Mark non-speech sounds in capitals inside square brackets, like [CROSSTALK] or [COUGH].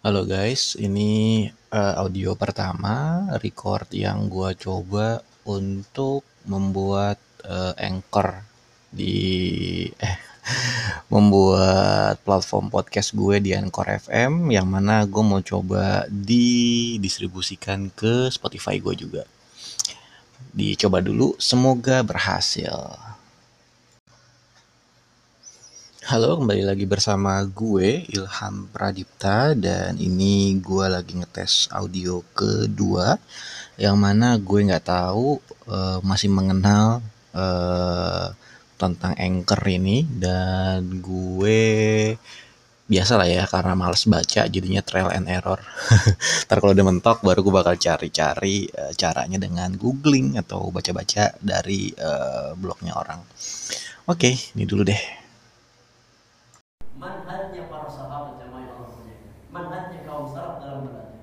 Halo guys, ini uh, audio pertama record yang gua coba untuk membuat uh, anchor di [LAUGHS] eh membuat platform podcast gue di Anchor FM yang mana gue mau coba didistribusikan ke Spotify gue juga. Dicoba dulu, semoga berhasil. Halo, kembali lagi bersama gue Ilham Pradipta dan ini gue lagi ngetes audio kedua yang mana gue nggak tahu uh, masih mengenal uh, tentang anchor ini dan gue biasa lah ya karena males baca jadinya trial and error. [LAUGHS] Ntar kalau udah mentok baru gue bakal cari-cari uh, caranya dengan googling atau baca-baca dari uh, blognya orang. Oke, okay, ini dulu deh. صحابة جماعة من أدرك أو انصرف ظلم الأدرك